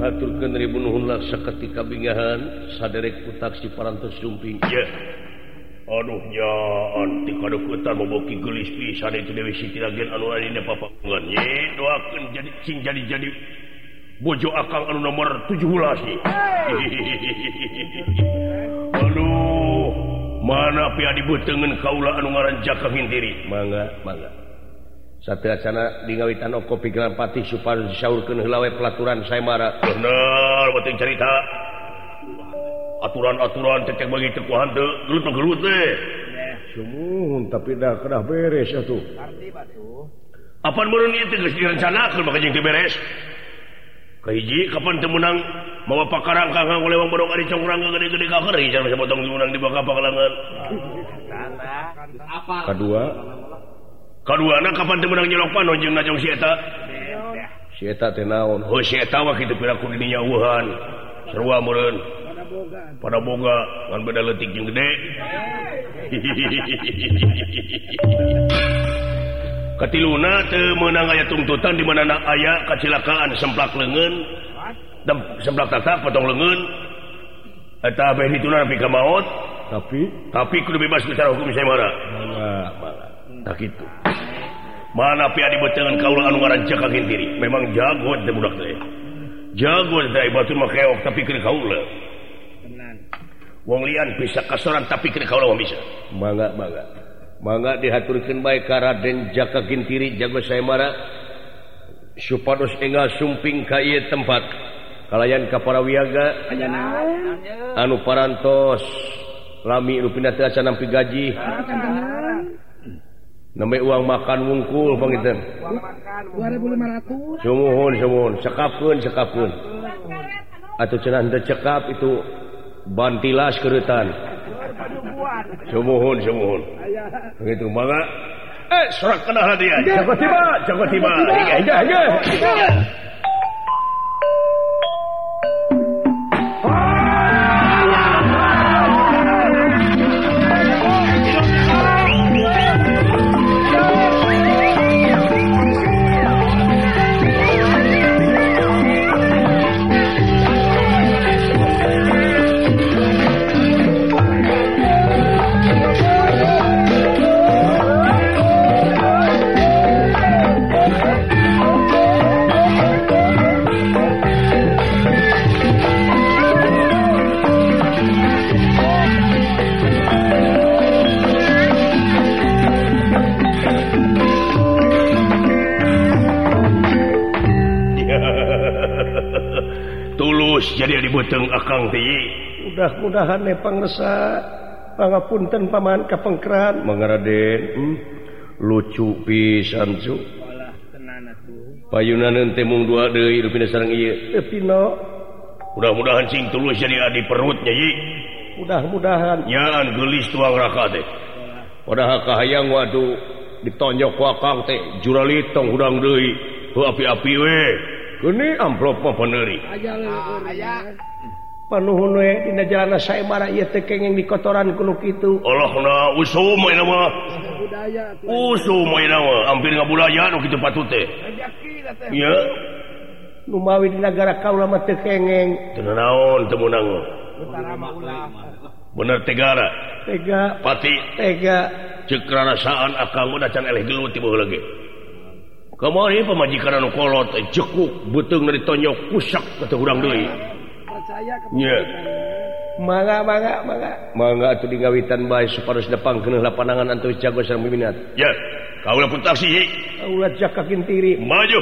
ngaturkan ribulah seketika bingahan saderek taksi parantos sumping yes. aduhnya anti kadukutan memboki gelis pisan itu Dewi Siti lagian anu lain papa ngenyi doakan jadi sing jadi jadi bojo akang anu nomor 17 nih aduh mana pihak dibutengen kaula anu ngaran jaka hindiri? Mangga mangga. sana diwitan pikiran Patih Supaurwe pelaturan saya marah bener betul cerita aturan-aturan cecek bagi kekuhan tapi dah kena beres tuh apa direncanakan beres? Diberes keji kapan temenang mau apa karang kakang oleh wong borong ari congkrang gede-gede kakar jangan potong diunang di bakal pakalangan kedua Kaduana kapan teu menang nyolong panon jeung najong si eta? Si eta teh naon? Oh si eta mah kitu piraku di dinya dinyauhan. Sarua meureun. Pada boga ngan beda leutik jeung gede. Katiluna teu meunang aya tuntutan di mana aya kecelakaan semplak leungeun. Semplak tatak potong leungeun. Eta beh dituna nepi ka maot. Tapi tapi kudu bebas bicara hukum saya marah. tak itu mana pi dibetengan kaulah anu ngaran cekak diri memang jago teh budak teh jago teh batu makeok tapi keur kaula Wong lian bisa kasoran tapi keur kaula wong bisa. Mangga mangga. Mangga dihaturkan baik ka Raden Jaka Gintiri jago saya marah. Supados enggal sumping ka ieu tempat. Kalayan ka para wiaga anu parantos lami nu pindah acan nampi gaji. namanya uang makan wungkul pengitan sumuhun sumuhun sekapun sekapun. Atau cenan cekap itu bantilas kerutan sumuhun sumuhun begitu mangga. Eh serak kena hadiah jago tiba jago tiba. dibuteng akang. Mudah-mudahan nepangsa pangapunten paman kapengkran mengaraden hmm. lucu pisan cu payunan temung dua deui lu sareng ieu. Pino. Mudah-mudahan sing tulus jadi di perutnya yi mudah-mudahan. Nyaan gelis tuang raka teh. Padahal kahayang waduh ditonjok wakang teh. Juralitong udang deui. Api-api we Kene amplop peneri peneuri. Ah, Panuhun we dina jalan saya marah ieu teh kenging dikotoran kuno kitu. Allahna usum mah. Usum mah hampir ngabulaya nu patut teh. Di negara kaula mah tekengeng. Teu naon teu. Bener tegara. Tega. Pati. Tega. Ceuk rarasaan akang udah can eleh gelut tiba lagi. kemarin pemajikan kolot eh, cekuk betung dari tonyok pusak atau kurang doi manga mangga mangga mangga. Mangga atau di gawitan baik supaya sedepang kena lapanangan antar jago sang minat ya yeah. kaulah pun taksi kaulah jaka kintiri maju.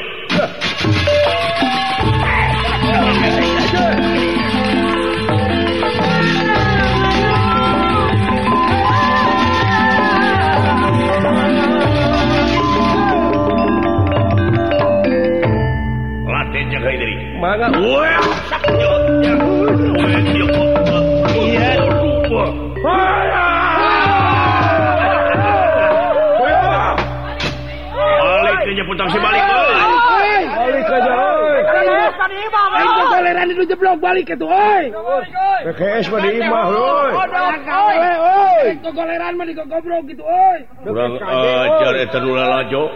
Maga. putang si balik balik aja toleran itu jeblok balik itu oi. PKS mah di imah oi. Oi. Toleran mah di goblok gitu oi. Kurang ajar eta nu lalajo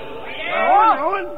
baku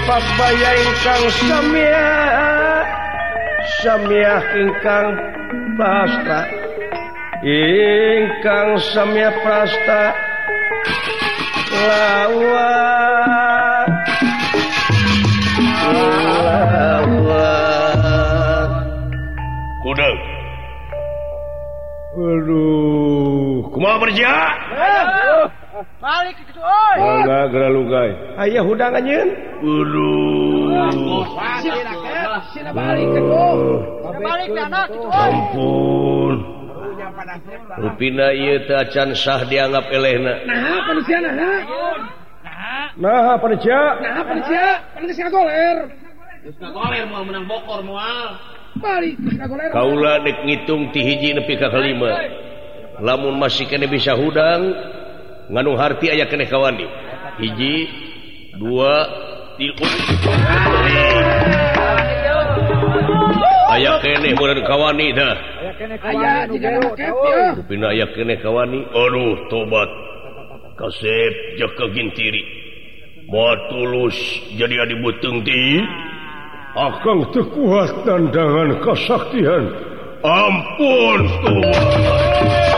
papat baya ingkang samia samia ingkang prasta ingkang samia prasta lawa. Lawa. Kuda aduh. Kumaha berjaya? Balik Ayah hudang anjir. Ulu. Ampun. Rupina ieu teh acan sah dianggap elehna. Naha Nah, naha? Naha panitia? Naha panitia? panusia. Panusia goler. Geus goler moal menang bokor moal. Balik ka goler. Kaula dek ngitung ti hiji nepi ka kalima. Lamun masih kene bisa hudang, nganu harti aya kene kawani hiji dua tiga. Aya kene kawani dah. Aya ayah kene kawani aduh tobat. Kasep jaka gintiri mau tulus jadi adi buteng ti. Akan tekuat tandangan kesaktian. Ampun tobat.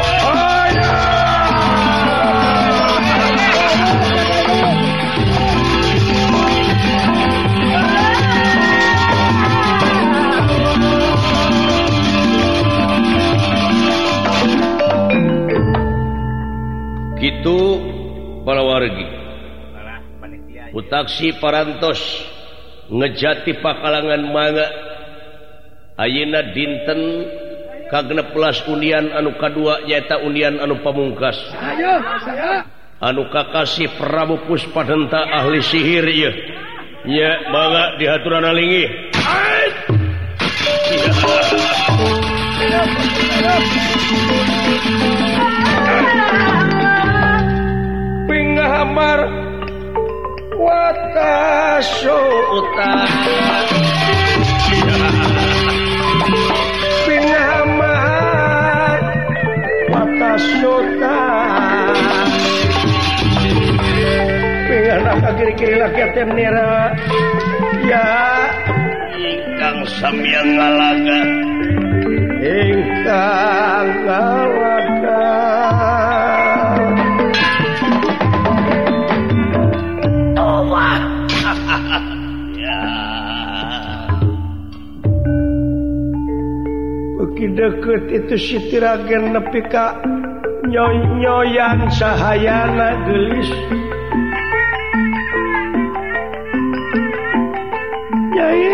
utaksi parantos ngejati pakalangan manga Ayeuna dinten ka 16 Unian anu kadua nyaeta undian Unian anu pamungkas. Anu Kakasih Prabu Puspadenta ahli sihir ya banget dihaturan alingi pinggah hamar wata sota pinama wata sota kiri-kiri laki ya. Ingkang samyang ngalaga. Ingkang ngalaga. deket itu Sitiragen nepika nyonyoyan cahayana gelis. Nyai.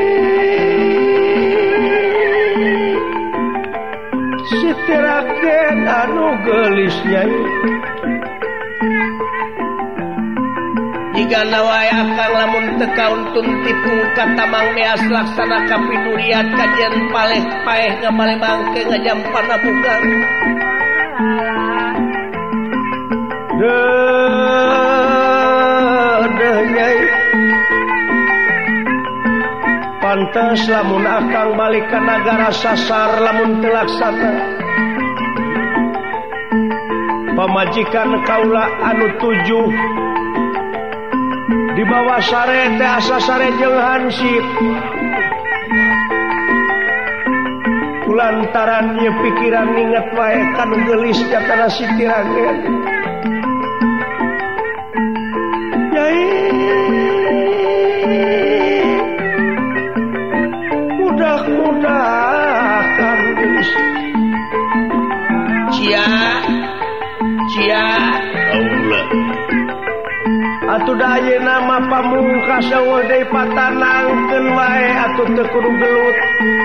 Sitiragen anu gelis nyai. nawayakang lamun teka untungtiung katamang neas laksana kapidurian kajian paleh paeh ngamale bangke ngajam ngajampar nabukan pantas lamun akang balik ke negara sasar lamun telaksana. Pemajikan kaula anu tujuh. di bawah sare teh asa sare jeung hansip. Kulantaran pikiran inget wae kan gelis jatana sitirage Uday nama pamungkasawadai patanangkeun wae atuh teu kudu gelut.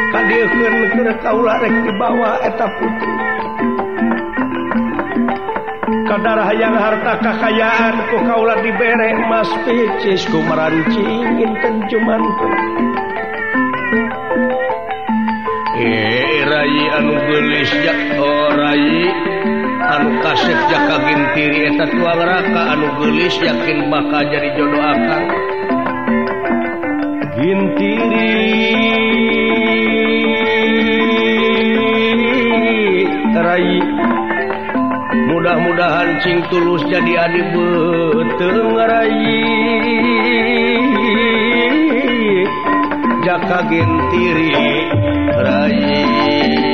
Kadirkan keur kaula rek dibawa eta putri kadar hayang harta kekayaan ku kaula dibere emas picis ku merancing inten cuman Eh, rai anu gelis oh orai anu kasih jaka gintiri eta tuang raka anu gelis yakin bakal jadi jodoh akang. Gintiri. Rai mudah-mudahan cing tulus jadi adi beteng rai jaka gintiri rai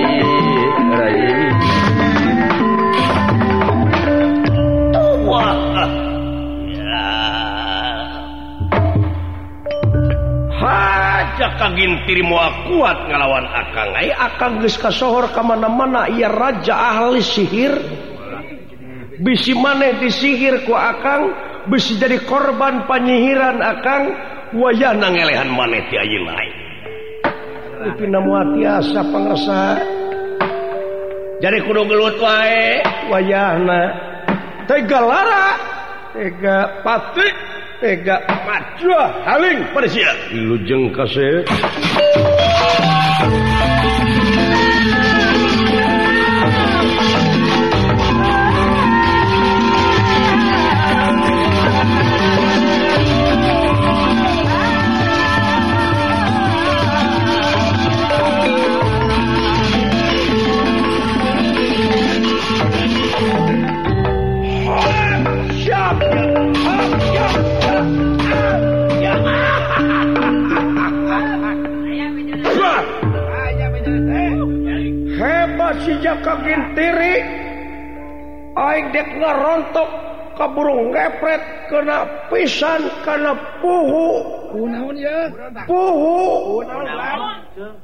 kagintiri mua kuat ngalawan akan akan kasohor kemana-mana ia raja ahli sihir. Bisi maneh disihirku akan besi jadi korban penyihiran akan wayah nangelehan maneh tiasa pengersa jadi kudu gelut wae wayahna. Tega lara. Tega patik pega Maling pada si lujeng kasih kagintiri. Aing dek ngarontok ka burung gepret kena pisan kana puhu. Kunaon ya? Puhu. Kunaon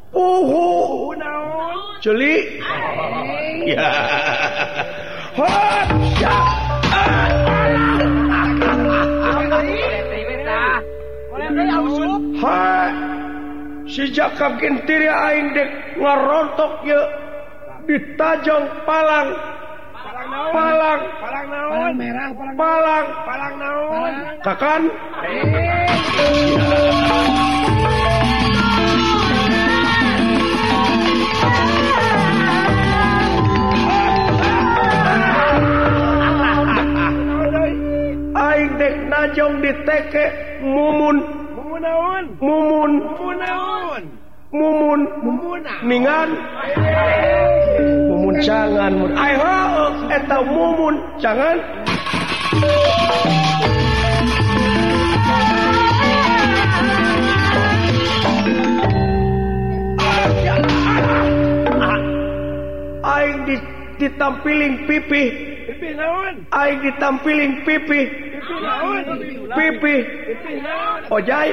puhu. Kunaon celi ya. Hot shot. Ha si Jakab Gintiri aing dek ngarontok ye ditajjong palang. Palang. Palang merah palang. Palang naon. Kakan. Aing dek najong diteke mumun mumun. Naon mumun. Mumun. Naon mumun mumun ningan jangan eta mumun jangan. Aing di, ditampiling pipi. Pipih naon? Aing ditampiling pipi. Pipih naon? Pipi. Pipih ojai.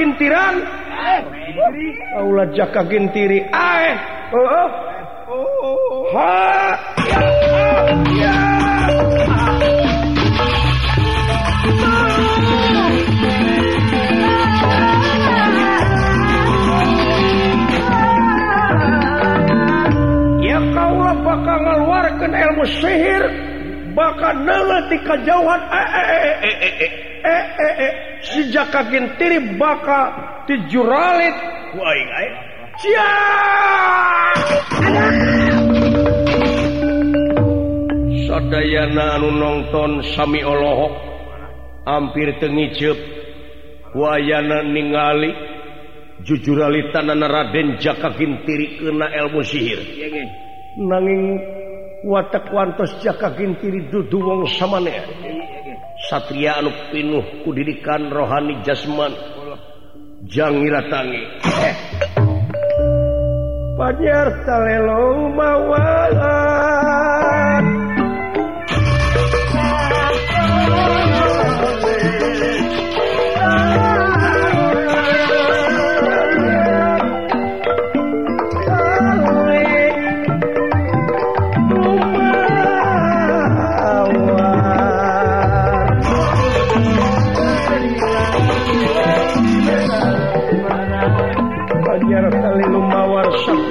gintiran Aula jaka gintiri ae. Heeh. Ha. Ya. ya. Ya kaulah bakal ngeluarkan ilmu sihir bakal nengat kejauhan eh, eh, eh, eh, eh, eh. eh. e, e, e. si jaka tiri bakal di juralit. Aing aing. Sia sadayana anu nonton sami olohok. Hampir teu tengicep wayana ningali. Jujuralitan Raden jaka tiri keuna ilmu sihir. Nanging watak wantos jaka tiri dudu wong samane. Satria anu pinuh kudidikan rohani jasman jangitangi Panyar talelo mawala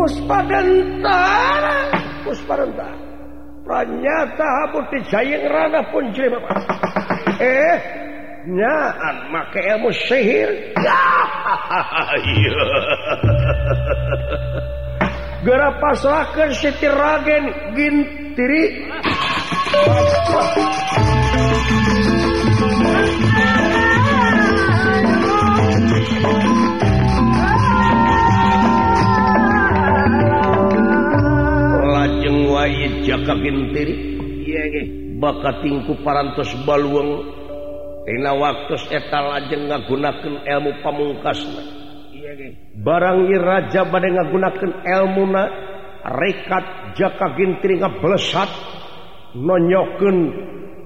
Puspadentara Puspadentara Pranyata habuti jayang rada pun jelima Eh Nyaan make ilmu sihir. Gara pasrahkan Siti ragen Gintiri Gintiri? jaka Jakabintiri bakattingku parantos baluang. Tina waktu etal aja ngagunakan ilmu pamungkas barangi Raja bad ngagunakan elmuna rekat Jakabintiri nga belesat nonyoken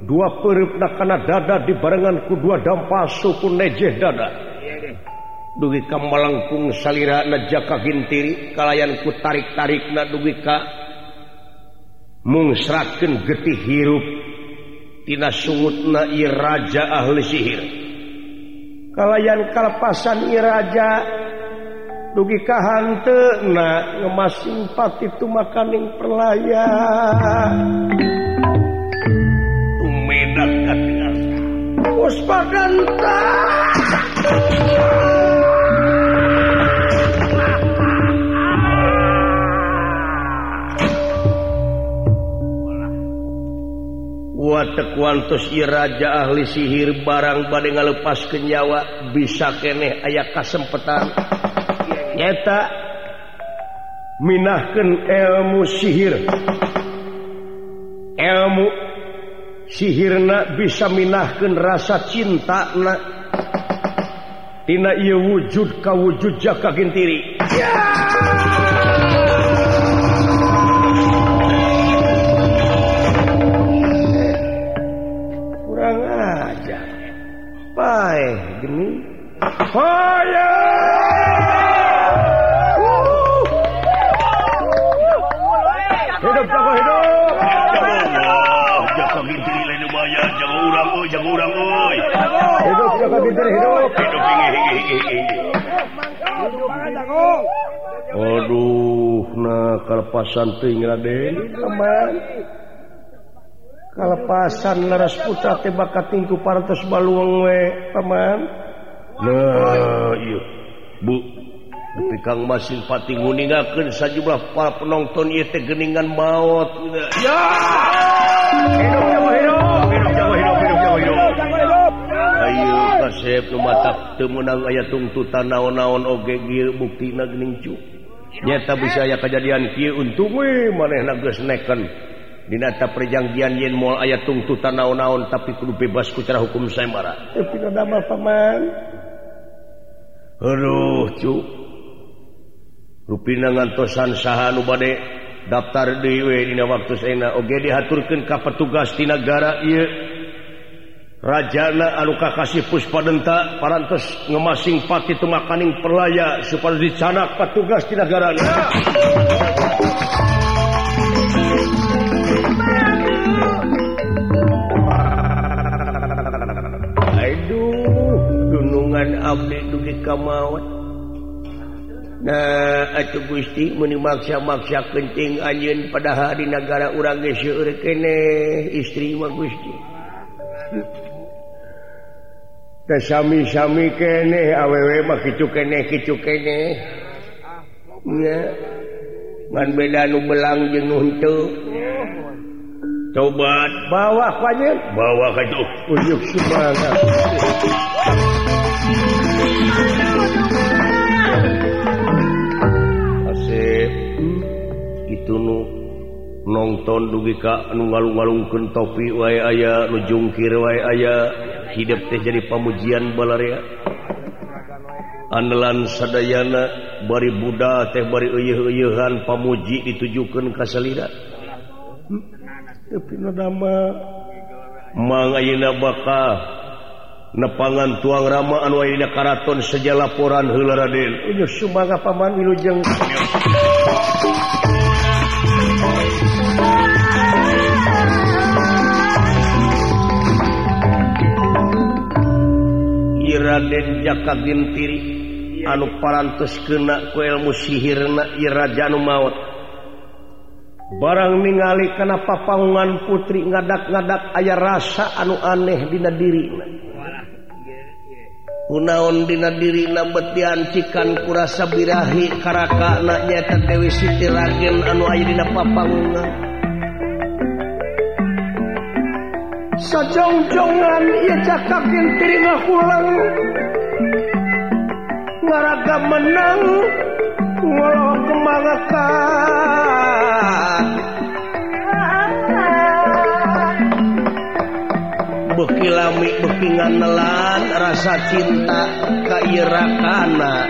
dua peribna kana dada di barengan kedua dampas suku nejeh dada. Dugi Ka melengkung salirana Jakabintiri kalayanku tarik-tarik na dugika mungsraken getih hirup. Tina sungut na raja ahli sihir. Kalayan kalapasan Iraja dugi kahante na ngemasing pati itu makaning perlaya. Tumedak katingan waspadanta tekuantus Iraja ahli sihir barang pada ngalepas kenyawa bisa keeh aya kesempatan nyata minahkan ilmu sihir. Ilmu sihirna bisa minahkan rasa cinta na. Tina iya wujud kawujud jaka gentiri. yeah! kalepasan Raden. Kalepasan laras putra tebaka tingku paras baluang we paman. Nah iya. Bu tapi kang masin pati nguningakeun sajumlah para penonton ieu teh geuningan maot. Ya! Hidup jawa hidup. Hidup jawa hidup hidup hidup ayo kasep nu matak teu meunang aya tungtutan naon-naon oge ieu buktina geuning cukup bisa aya kejadian untuk binata perjanjian Yen mau ayat tuntutan naon-naon tapi perlu bebasku cara hukum saya marah ruangantosan bade daftar dewe waktu diaturkan ka petugas di negara ia Rajana anuka kasih puspadenta paras ngemasing pati tumakaning perlaya supaya dicanak petugas di negara Aduh gunungan Abdi dugi kamawat. Nah atuh Gusti meni maksa-maksa kencing anjeun padahal di negara urang seueur kene istri mah Gusti sami-sami kene awewe mah kicu kene kene. Beda nu belang jeung nu henteu. Coba bawah bawa ka itu. Unjuk semangat asep. Hmm? Itu nu nonton dugi Ka anu ngalung-walungkan topi wae aya nu jungkir wae aya hidup teh jadi pamujian balaria andalan sadayana bari Buddha teh bari uyuh-uyuhan pamuji ditujukan kasalida tapi nama mangayina baka nepangan tuang rama anu ayina karaton seja laporan heula Raden. Uyuh sumangga paman wilujeng. Raden Jakagintiri anu parantos kena kuelmu sihirna Irajanu maut. Barang ningali kenapa papangan putri ngadak-ngadak ayah rasa anu aneh dina diri kunaon dina diri nabetiancikan kurasa birahi karakaknyaeta Dewi Siti Ragen anu Air dina papangan sejongjongan ia cakakin teringa pulang. Ngaraga menang walau kemangakan beki lami beki nganelan rasa cinta kairakana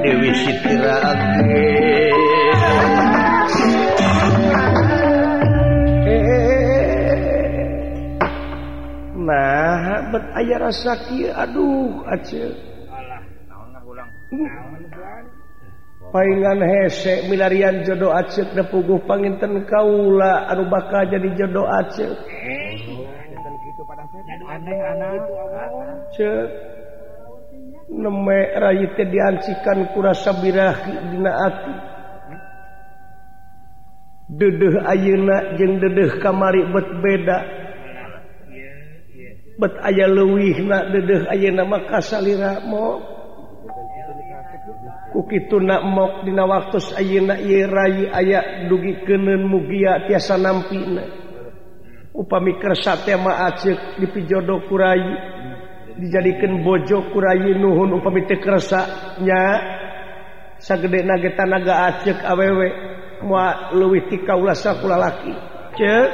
Dewi Sitira sahabat aya rasa aduh hmm. palingan hesek milarian jodoh acek depuguh panginten kaula anu bakal jadi jodoh acek neme rayite diancikan kurasa birahi dina ati. Dedeh ayeuna jeung dedeh kamari bet beda. bet aya lewih na dedeh aya nama kasalira mok kukitu na mok dina waktu ayeuna ieu rayi aya dugi keuneun mugia tiasa nampina upami kersa teh mah aceuk dipijodo ku rai dijadikeun bojo ku rai nuhun upami teu kersa nya sagedena ge tanaga aceuk awewe moal leuwih ti kaulasa ku laki ceuk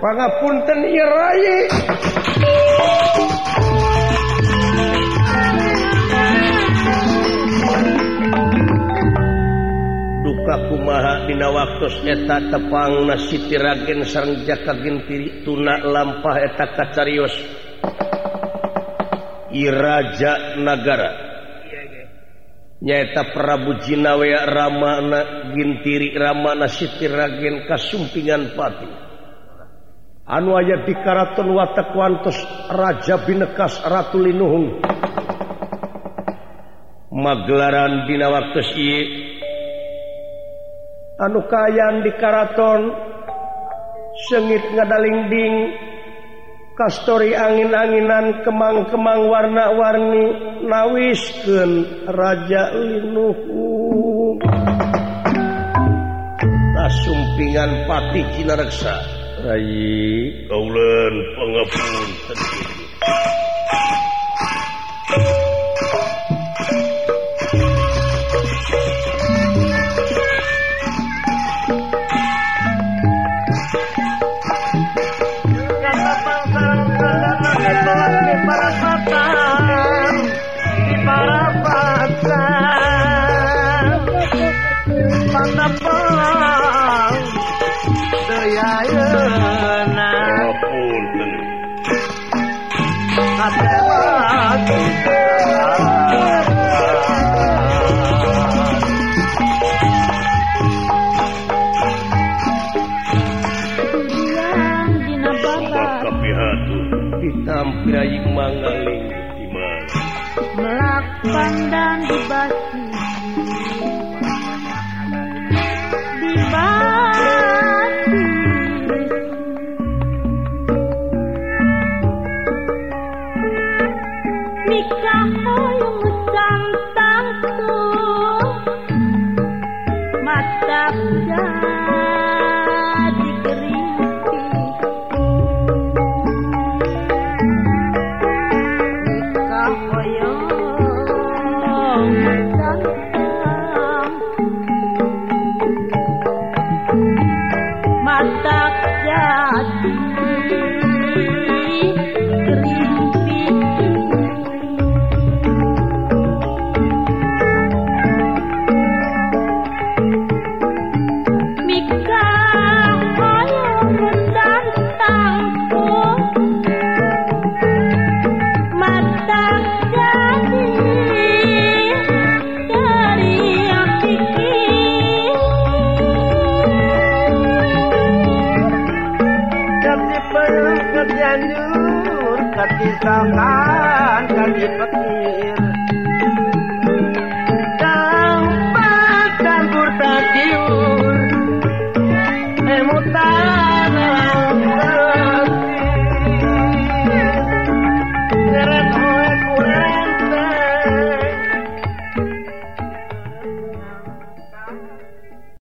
pangapunten ieu rai. kakumaha dina waktu eta tepang nasitiragen jaka gentiri tuna lampah eta kacarios. Iraja Nagara. Nyaeta Prabu Jinawea Ramana Gintiri Ramana Sitiragen kasumpingan pati. Anu aya di karaton watakwantos Raja Binekas Ratu Linuhung magelaran dina waktu ieu anu kayan di Karaton sengit ngadalingding kastori angin-anginan kemang-kemang warna-warni nawisken Raja Linuhu. Sumpingan Pati Kinareksa Rai kaulen pengepun Graying Mangaling.